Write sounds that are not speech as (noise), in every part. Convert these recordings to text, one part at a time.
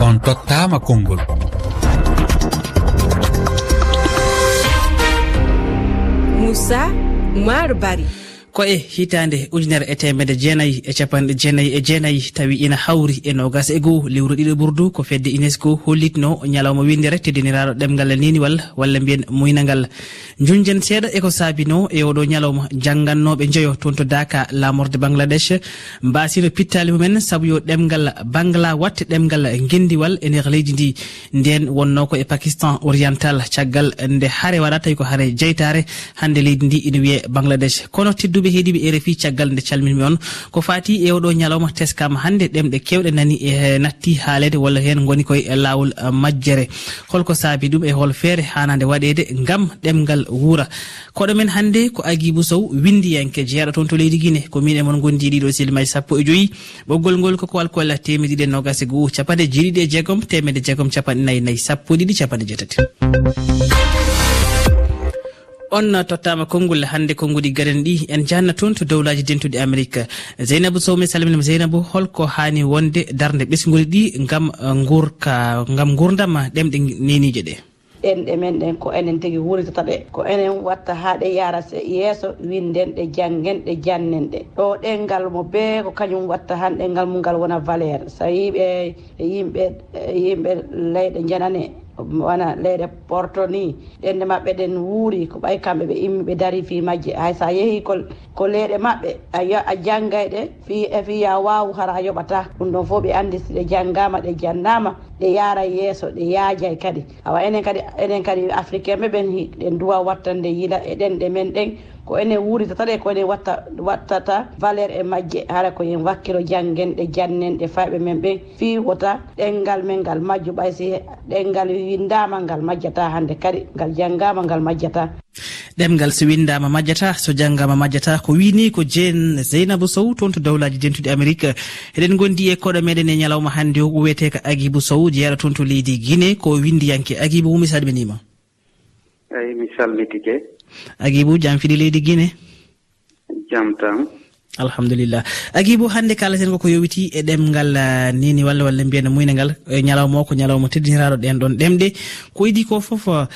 on tottama konngol. Moussa maro bari ko e hitande ujunere e temede jeenayyi e capanɗe jeenayyi e jeenayyi tawi ina hawri e nogas e goho lewru ɗiɗo ɓurdu ko fedde unesco hollitno ñalawma windere teddiniraɗo ɗemgal niniwal walla mbiyen muynagal junjen seeɗa eko saabino e oɗo ñalawma janggannoɓe jeeyo toon to daka lamorde bangladesh. Mbasino pittali mumen saabu yo ɗemgal bangla watte ɗemgal guendiwal e nder leydi ndi. Nden wonno ko e pakistan oriental caggal nde haare waɗa tawi ko haare jeytare hande leydi ndi ina wiye bangladesh. Kono tedduɓe bandiraɓe heeɗiɓe rfi caggal nde calminmi on. Ko fati e oɗo ñalawma teskama hande ɗemɗe kewɗe nani e natti haalede walla hen goni koye e, lawol e, majjere. Holko saabi ɗum e hol feere hanade waɗede gam ɗemgal wuura. Koɗo men hannde ko aguibou sow windiyanke jeeɗo toon to leydi guine ko min e mon gondi ɗiɗo e silmaji sappo e joyyi ɓoggol ngol koko alkolla temedɗiɗi e nogase goo capanɗe jeeɗiɗi e jeegom temedde jeegom capanɗe nayyi nayyi sappo ɗiɗi capanɗe jeetati. on tottama konngol hannde konnguɗi garen ɗi. En janna toon to dowlaji dentuɗi amérique zeynabou sow mi salminima zeynabou holko hani wonde darde ɓesguli ɗi gam uh, gurka gam gurdam ɗemɗe nenije ɗe. Ɗenɗe men ɗen ko enen tigi wuritata ɗe. Ko enen watta ha ɗe yara yeeso winden ɗe janggen ɗe jannen ɗe. Ɗo ɗengal mo bee ko kañum watta han ɗengal mum ngal wona valeur so yiɓe yimɓe yimɓe leyɗe janane wona leyɗe porto ni. Ɗende maɓɓe ɗen wuuri ko ɓay kamɓe ɓe immi ɓe dari fi majje. Hay sa yeehi ko ko leyɗe maɓɓe a janggay ɗe fi fi ya wawu hara a yoɓata. Ɗum ɗon fof ɓe andi si ɗe janggama ɗe jannama. ɗe yara yeeso ɗe yaajay e kadi. Awa enen kadi enen kadi africain ɓe ɓen ɗen duwa wattande yila e ɗen ɗe men ɗen ko enen wurita tan ko enen watta wattata valeur e majje. Hara ko yen wakkilo janngen jannenɗe fayɓe men ɓen fi wota ɗengal men ngal majju ɓay si ɗengal windama ngal majjata hande kadi ngal janggama ngal majjata. ɗemgal so windama majjata so janggama majjata ko wini ko jen zeynabou sow toon to dowlaji dentuɗi amérique eɗen gondi e koɗo meɗen e ñalawma hannde o wiyeteka aguibou sow jeyaɗo toon to leydi guiné ko windiyanke aguibou mi salminima. Eyi mi salmitike. Aguibou jam fiɗi leydi guiné jam tan. alhamdulillah. Agibou hannde kalaten koko yowiti e ɗemgal nini ah, walla walla mbiyen muynagal ngal e ñalawma o ko ñalawma teddiniraɗo ɗen ɗon ɗemɗe. Ko idi ko foof ah,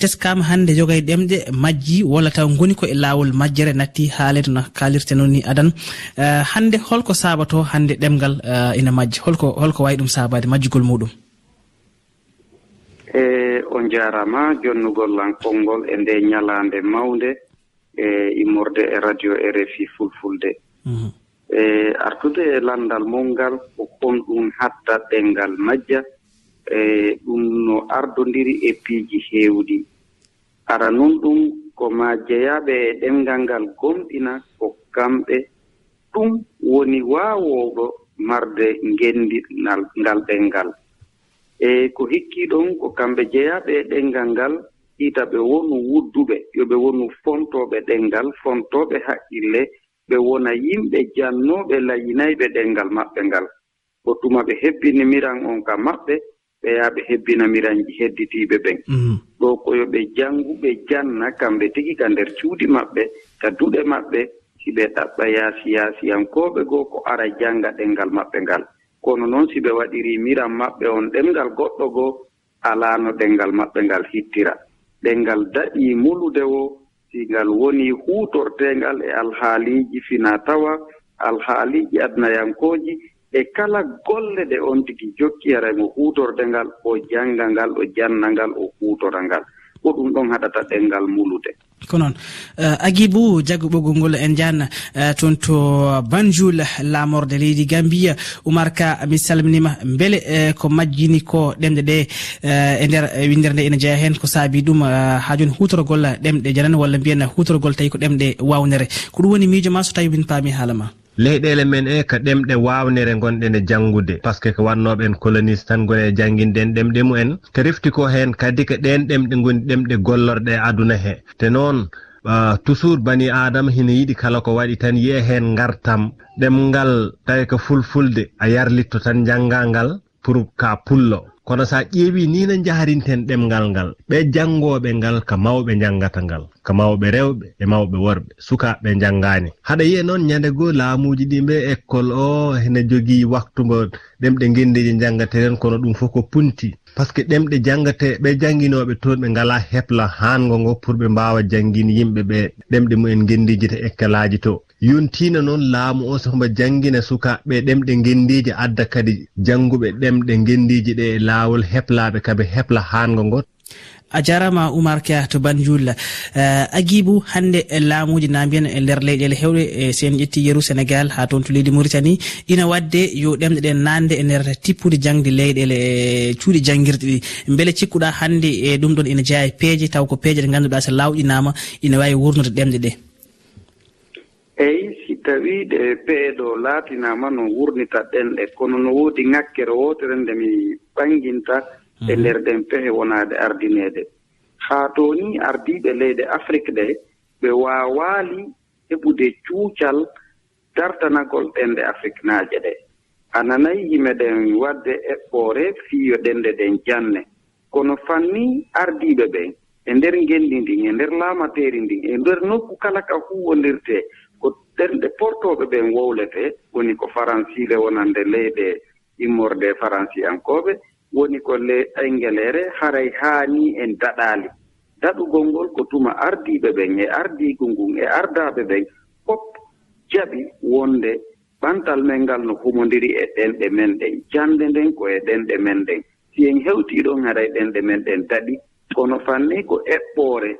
teskama hannde jogay ɗemɗe majji walla taw goni ko e lawol majjere natti haalede no kalirte noon ni adan. Ah, hannde holko sabato hannde ɗemgal ina majji. Holko holko wawi ɗum sabade majjugol muɗum. E on jarama jonnugollankol ngol e nde ñalande mawde e immorde e radio rfi fulfulde. Mhm. e artude e lanndal molngal ko kon ɗum hatta ɗenngal majja e ɗum no ardondiri e piiji heewɗi ara noon ɗum ko ma jeyaaɓe e ɗemngal ngal gomɗina ko kamɓe ɗum woni waawooɗo marde ngenndinal ngal ɗenngal e ko hikkii ɗon ko kamɓe jeyaaɓe e ɗenngal ngal ita ɓe wonu wudduɓe yo ɓe wonu fontooɓe ɗenngal fontooɓe haqqille ɓe wona yimɓe jannoɓe layinayɓe ɗengal maɓɓe ngal. Ko tuma ɓe hebbini miran on ka maɓɓe ɓe yaha ɓe hebbina miranji hedditiiɓe ɓen. Mm-hmm. Ɗo koyo ɓe jannguɓe janna kamɓe tigi ka nder cuuɗi maɓɓe ka duɗe maɓɓe si ɓe ɗaɓɓa yaasi yaasiyankooɓe goo ko ara jannga ɗenngal maɓɓe ngal. Kono noon si ɓe waɗiri miran maɓɓe on ɗemngal goɗɗo goo alaano ɗenngal maɓɓe ngal hittira. Ɗenngal daɗii mulude wo ngal woni huutorteengal e alhaaliiji finaa tawa alhaaliiji adnayankooji e kala golle ɗe on tigi jokki huutorde ngal o jannga ngal o janna ngal o huutora ngal ko ɗum ɗon haɗata ɗenngal mulude. Ko noon. Uh, agibou jaggo ɓoggol ngol en jan uh, eh, toon to banjoul lamorde leydi gambia oumar ka mi salminima beele uh, eh, ko majjini ko ɗemɗe ɗe uh, e nder winder nde ene jeeya heen ko saabi ɗum uh, ha joni hutorogol ɗemɗe janani walla mbiyen hutorogol tawi ko ɗemɗe wawnere ko ɗum woni miijo ma so tawi min paami haala ma leyɗele men e ko ɗemɗe wawnere gonɗen e janngude par ce que ko wannoɓe en colonise tan gone e jangguinden ɗemɗe mumen ko refti ko hen kadi ko ɗen ɗemɗe gondi ɗemɗe gollorɗe e aduna he. Te noon Uh, toujours bani adama hina yiɗi kala ko waɗi tan yiye hen gartam ɗemgal tawi ko fulfulde a yarlitto tan jannga ngal pour ka pullo. kono sa ƴeewi ni no jaharinten ɗemngal ngal ɓe janngooɓe ngal ka mawɓe janngata ngal ka mawɓe rewɓe e mawɓe worɓe sukaaɓe janngaani haɗa yiya noon ñande goo laamuuji ɗi mbe école o hene jogii waktu ngo ɗemɗe ngenndiji janngate kono ɗum fof ko punti par ce que ɗemɗe janggate ɓe jannginoɓe toon ɓe ngala hepla hango ngo pour ɓe mbawa janngin yimɓe ɓe ɗemɗe mumen gendijita ekkalaji to. Yontina noon laamu o sohomo janngina sukaɓe ɗemɗe gendiji adda kadi jannguɓe ɗemɗe gendiji ɗe e laawol heplaɓe kaɓe hepla hango ngo. a jarama oumar ka to banjul. Eh, Aguibou hande laamuji na mbiyan e nder leyɗele hewɗe e sen ƴetti yeru sénégal ha toon to leydi mauritanie ina wadde yo ɗemɗe ɗen nande e nder tippude jangde leyɗele e cuuɗi jangguirɗe ɗi. Beele cikkuɗa hande e ɗum ɗon ina jeeya e peeje taw ko peeje ɗe ganduɗa so lawƴinama ina wawi wurnude ɗemɗe ɗe. Eyi si tawi ɗe peeɗo laatinama no wurnita ɗenɗe kono no woodi ŋakkere wotere nde mi ɓanginta e mhm. nder ɗen pehe wonaade ardineede. Haa to ni ardiiɓe leyɗe afrique ɗe ɓe waawaali heɓude cuucal dartanagol ɗen ɗe afriquenaaje ɗe. A nanayi yime ɗen waɗde eɓɓoore fiiyo ɗenɗe ɗen janne. Kono fanni ardiiɓe ɓen e nder ngenndi ndin e nder laamateeri ndin e nder nokku kala ka huwondirtee ko ɗenɗe portooɓe ɓen wowletee woni ko faransiire wonande leyɗe immorde faransi'ankooɓe woni ko le engeleere haray haani en daɗaali. Daɗugol ngol ko tuma ardiiɓe ɓen e ardiigu ngun e ardaaɓe ɓen fof jaɓi wonde ɓantal men ngal no humondiri e ɗenɗe men ɗen jannde nden ko e ɗenɗe men ɗen. Si en hewtii ɗon haray ɗenɗe men ɗen daɗi kono fanni ko eɓɓoore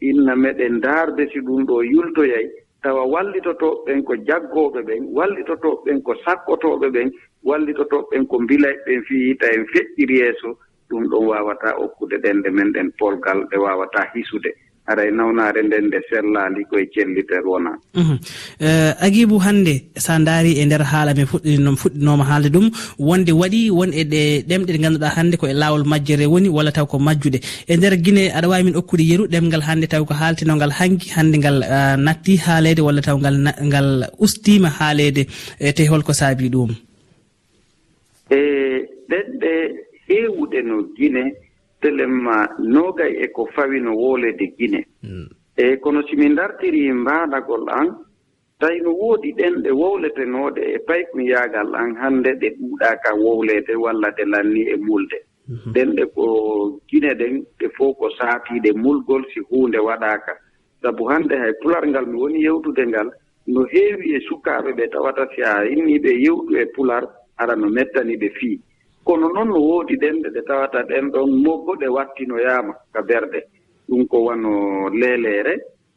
inna meɗen ndaarde si ɗum ɗo yultoyay tawa wallitotooɓe ɓen ko jaggooɓe ɓen wallitotooɓe ɓen ko sakkotooɓe ɓen wallitotoɓen ko mbila ɓen fi yita en feƴƴiri yeeso ɗum ɗon waawataa okkude ɗennde men ɗen polgal ɗe waawataa hisude. Aray e nawnaare nden nde sellaali koye celliter wona. Uhuh. Eh, Agibou hannde so a ndaari e ndeer haala mi fuɗɗino fuɗɗinooma haalde ɗum wonde waɗi won e ɗe ɗemɗe ɗe ngannduɗaa hannde koye laawol majjere woni walla taw ko majjude. E ndeer guine aɗa waawi min okkude yeru ɗemngal hannde taw ko haaltino ngal hanki hannde ngal ah, nattii haaleede walla taw ngal ngal ustiima haaleede e te holko saabii ɗum. e ɗenɗe heewuɗe no gine telema noogay e ko fawi no woolede gine hmm. e kono si mi dartiri mbaanagol an tawi no woodi ɗenɗe wowletenooɗe e paykum yaagal an hannde ɗe ɗuuɗaa ka wowleede walla ɗe lanni e mulde. Mhm. Ɗenɗe ko gine ɗen ɗe fof ko saatiiɗe mulgol si huunde waɗaaka. Sabu hannde hay pular ngal mi woni yewtude ngal no heewi e sukaaɓe ɓe tawata si a innii ɓe yewtu e pular ara no mettani ɓe fii. Kono noon no woodi ɗenɗe ɗe tawata ɗen ɗon moggo ɗe wattinoyaama ka berɗe ɗum ko wano leeleere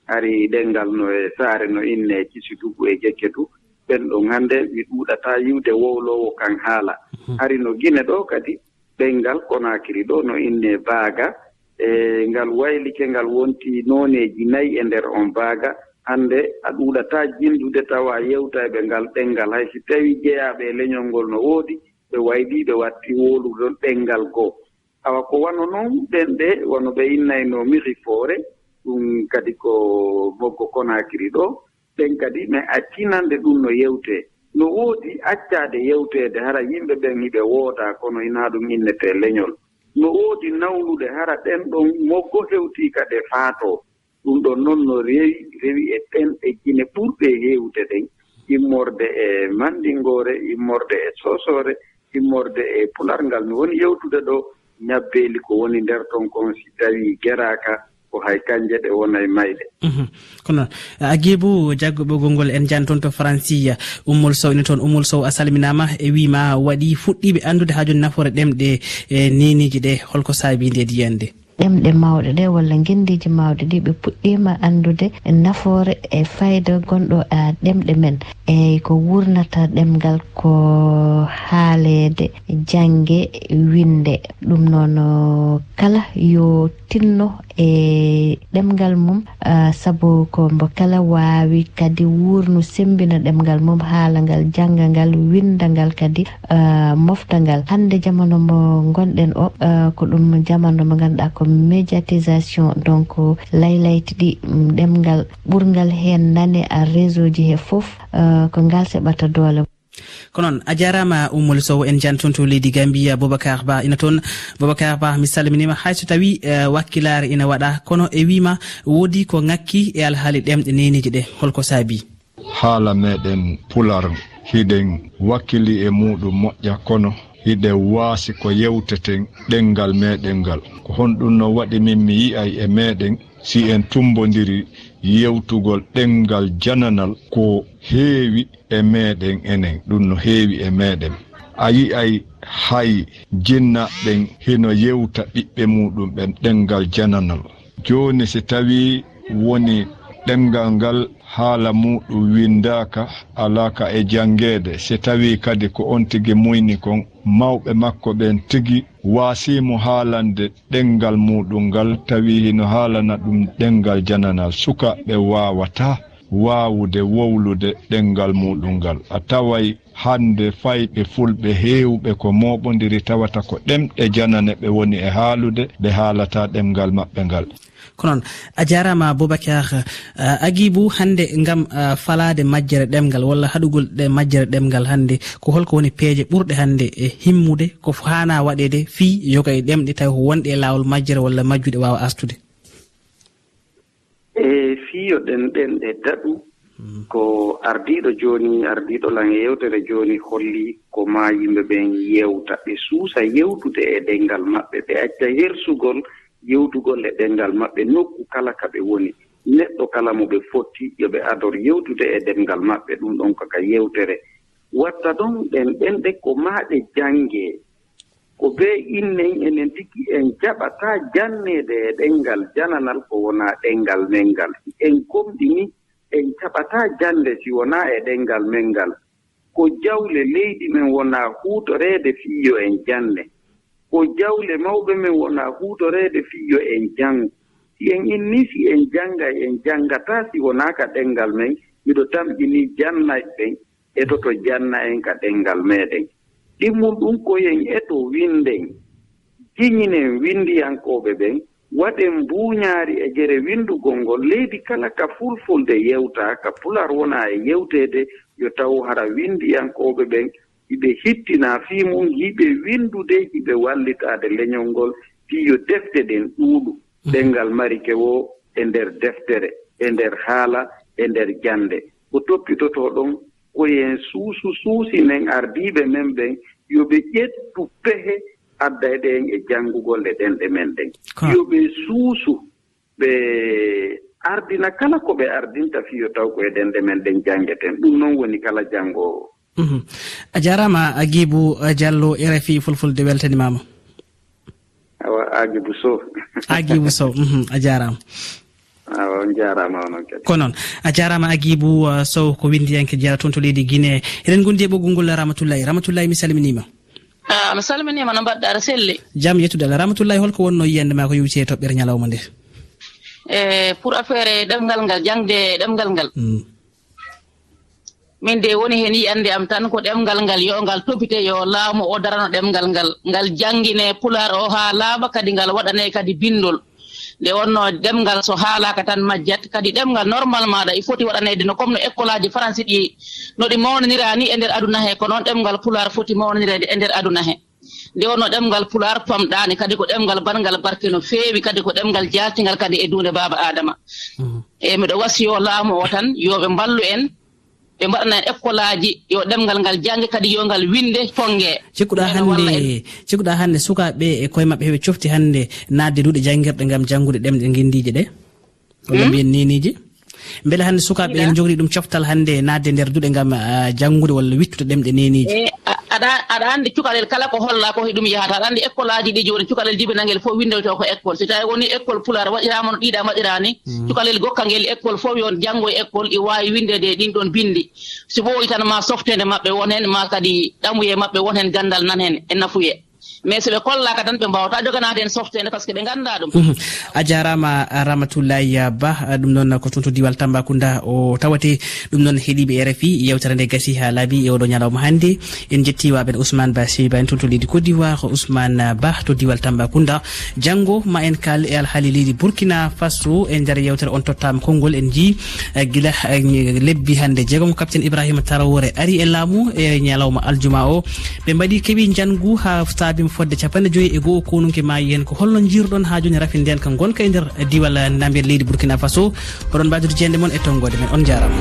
ari ɗenngal no e saare no inne kisi dugu e, e jekke du ɓen ɗon hannde mi ɗuuɗataa yiwde wowloowo kan haala. Mhm. Hari no gine ɗo kadi ɗenngal konakiri ɗo no inne baaga. E ngal waylike ngal wonti nooneeji nayi e ndeer on baaga. hannde a ɗuuɗataa jillude tawa yewtayɓe ngal ɗenngal. Hay si tawii jeyaaɓe e leñol ngol no woodi ɓe wayliiɓe watti wooluɗon ɗenngal goo. Awa ko wano noon ɗen ɗe wono ɓe innayno miri foore ɗum kadi ko moggo konakiri ɗo ɗen kadi mais accinande ɗum no yewtee no woodi accaade yewteede hara yimɓe ɓen hiɓe woodaa kono inaa ɗum innetee leñol. No woodi nawlude hara ɗen ɗon moggo hewtii kadi e faatoo. ɗum ɗon noon no rewi rewi e ɗen ɗenɗe gine ɓurɗe heewde ɗen. Immorde e mandingoore immorde e soosore immorde e pular ngal. Mi woni yewtude ɗo ñabbeeli ko woni ndeer ton kon si tawii geraaka ko hay kanje ɗe wona e mayɗe mhm. ko noon agibou jaggo ɓogol ngol en jani toon to franci ummol sow ene toon ummol sow a salminama e wiima waɗi fuɗɗiɓe anndude ha joni nafoore ɗemɗe e neniji ɗe holko saabi nde diyande ɗemɗe mawɗe ɗe walla gendiji mawɗe ɗi ɓe puɗɗima andude e nafoore e fayida gonɗo a ɗemɗe men eyi ko wurnata ɗemgal ko haalede jangge winde ɗum noon kala yo tinno e ɗemgal mum saabu ko mbo kala wawi kadi wurnu sembina ɗemgal mum haalangal ngal janga ngal winda ngal kadi mofta ngal. Hande jamanu mo gonɗen o ko ɗum jamanu mo ganduɗa ko médiatisation donc laylaytiɗi mm, ɗemgal ɓurgal hen nane a réseau ji he foof euh, ko ngal seɓata doole. Ko noon a jarama ummol sow en janton to leydi gambia boubacar ba ina toon. Boubacar ba mi salminima hayso tawi euh, wakkilare ina waɗa kono e wima woodi ko ngakki e alhaali ɗemɗe neniji ɗe holko saabi. Haala meɗen pular hiɗen wakkili e muɗum moƴƴa kono. hiɗe waasi ko yewteten ɗengal meɗen ngal ko honɗum no waɗi min mi yi'ay e meɗen si en tumbodiri yewtugol ɗengal jananal ko heewi e meɗen enen. Ɗum no heewi e meɗen. A yi'ay hay jinnaɓen hino yewta ɓiɓɓe muɗum ɓen ɗengal jananal. Joni si tawi woni ɗemgal ngal haala muɗum windaka alaka e jangede si tawi kadi ko on tigi muyni kon mawɓe makko ɓen tigi waasimo haalande ɗengal muɗum ngal. Tawi hino haalana ɗum ɗengal jananal sukaɓe wawata waawude wowlude ɗengal muɗum ngal. A taway hande fayɓe fulɓe heewɓe ko moɓodiri tawata ko ɗemɗe janane ɓe woni e haalude ɓe haalata ɗemgal maɓɓe ngal. Ko noon a jarama boubacar aguibou hande gam falade majjere ɗemgal walla haɗugol ɗe majjere ɗemgal hande ko holko woni peeje ɓurɗe hande e himmude ko hana waɗede fi yoga e ɗemɗe tawi ko wonɗe e lawol majjere walla majjude wawa astude? E fiyo ɗen ɗen ɗe daɗu ko ardiiɗo jooni ardiiɗo lan yewtere jooni holli ko maa yimɓe ɓen yewta ɓe suusa yewtude e ɗenngal maɓɓe. Ɓe acca hersugol yewtugol e ɗenngal maɓɓe. Nokku kala ka ɓe woni. Neɗɗo kala mo ɓe fotti yo ɓe ador yewtude e ɗemngal maɓɓe. Ɗum ɗon kaka yewtere watta ɗon ɗen ɗenɗe ko maaɗe janngee ko bee innen enen tigi en jaɓataa janneede e ɗenngal jananal ko wonaa ɗenngal men ngal en komɗini en taɓataa jannde si wonaa e ɗenngal men ngal ko jawle leydi men wonaa huutoreede fiiyo en jannde ko jawle mawɓe men wonaa huutoreede fiiyo en janngo si en innii si en jannga en janngataa si wonaa ka ɗenngal men miɗo tamɗinii jannay ɓen etoto janna en ka ɗenngal meeɗen ɗimmum ɗum koyen eto winnden jiñinen winndiyankooɓe ɓen waɗen mbuuñaari e gere winndugol ngol leydi kala ka fulfulde yewtaa ka pular wonaa e yewteede yo taw hara winndiyankooɓe ɓen hiɓe hittinaa fii mum hiɓe winndude hiɓe wallitaade leñol ngol fii yo defte ɗen ɗuuɗu. Mhm. Ɗenngal marike wo e nder deftere e nder haala e nder jannde. Ko toppitotoo ɗon koyen suusu suusi nden ardiiɓe men ɓen yo ɓe ƴettu pehe addayɗen e ɗen e janngugol e ɗenɗe men ɗen. Yo ɓe suusu ɓe ardina kala ko ɓe ardinta fiyo taw ko e ɗenɗe men ɗen janngeten ɗum noon woni kala janngoowo mhm. a jarama guibou diallo e rfi fulfulde weltanimama awa aguibou sow. Aguibou sow (laughs) mhm, a jarama. Awa on jarama onon kadi. Ko noon. A jarama aguibou sow ko windiyanke jeera toon to leydi guinée. Eɗen gondi e ɓoggol ngol ramatoullayi ramatoullayi mi salminima. a mi salminima no mbaɗɗa aɗa selli. Jam yettude allah rahmatullahi holko wonno yiyande ma ko yewti e toɓɓere ñalawma nde? E pour affaire e ɗemgal ngal jangde ɗemgal ngal. Mm. Min de woni heen yiyande am tan ko ɗemgal ngal yo ngal topite yo laamu o darano ɗemgal ngal ngal janngine pular o haa laaɓa kadi ngal waɗane kadi bindol nde wonno ɗemngal so haalaka tan majjat kadi ɗemngal normal maɗa il foti waɗanede no comme no école aji français ɗi no ɗi mawnanira ni e nder aduna he ko noon ɗemngal pular foti mawnanirede e nder aduna he. Nde wonno ɗemngal pular pamɗani kadi ko ɗemngal bangal barke no feewi kadi ko ɗemngal jaltingal kadi e dunde baaba adama mm-hmm. e miɗo wasiyo laamu o tan yoɓe mballu en ɓe mbaɗana en école aji yo ɗemgal ngal jange kadi yo ngal winde tongue cikkuɗa hannde cikkuɗa hannde sukaɓe e koye maɓɓe heɓe cofti hannde naatde duuɗe jangguirɗe ngam janngude ɗemɗe guindiji ɗe. Walla hmm? mbiyen neniji beele hannde sukaɓe en jogori ɗum coftal hannde naatde nder duuɗe ngam janngude walla wittude ɗemɗe neniji e, aɗa aɗa anndi cukalel kala ko holla ko he ɗum yahata. Aɗa anndi école aji ɗi jooni cukalel jibinalngel fof windoyto ko école. So tawi woni école pular waɗirama no ɗiɗa mbaɗiraa ni mm. cukalel gokka ngel école fof yon janngo e école ɗi wawi windede e ɗin ɗon bindi. So ɓooyi tan ma softede maɓɓe won hen ma kadi ɗamuye maɓɓe won hen gandal nan hen e nafuye. mais so ɓe kollaka tan ɓe mbawata joganade hen softede par ce que ɓe ganda ɗum a jarama ramatoulaye ba ɗum noon ko toon to diwal tambacounda o tawate ɗum noon heeɗiɓe rfi yewtere nde gasi ha laabi e oɗo ñalawma hannde. En jettiwaɓen ousmane ba sewi en toon to leydi côte d'ivoire ousmane ba to diwal tambacounda. Janggo ma en kal e alhaali leydi bourkina faso e nder yewtere on tottama konngol en jii e guila e lebbi hannde. Jeegom capitaine ibrahima tarawore ari e laamu e ñalawma aljuma o. Ɓe mbaɗi keeɓi jangu ha saabima fodde capanɗe joyyi e goho konunke maayi hen ko holno jiruɗon ha joni rafi nden ka gonka e nder diwal namir leydi bourkina faso. Oɗon mbajude jeende moon e tonggode men on jarama.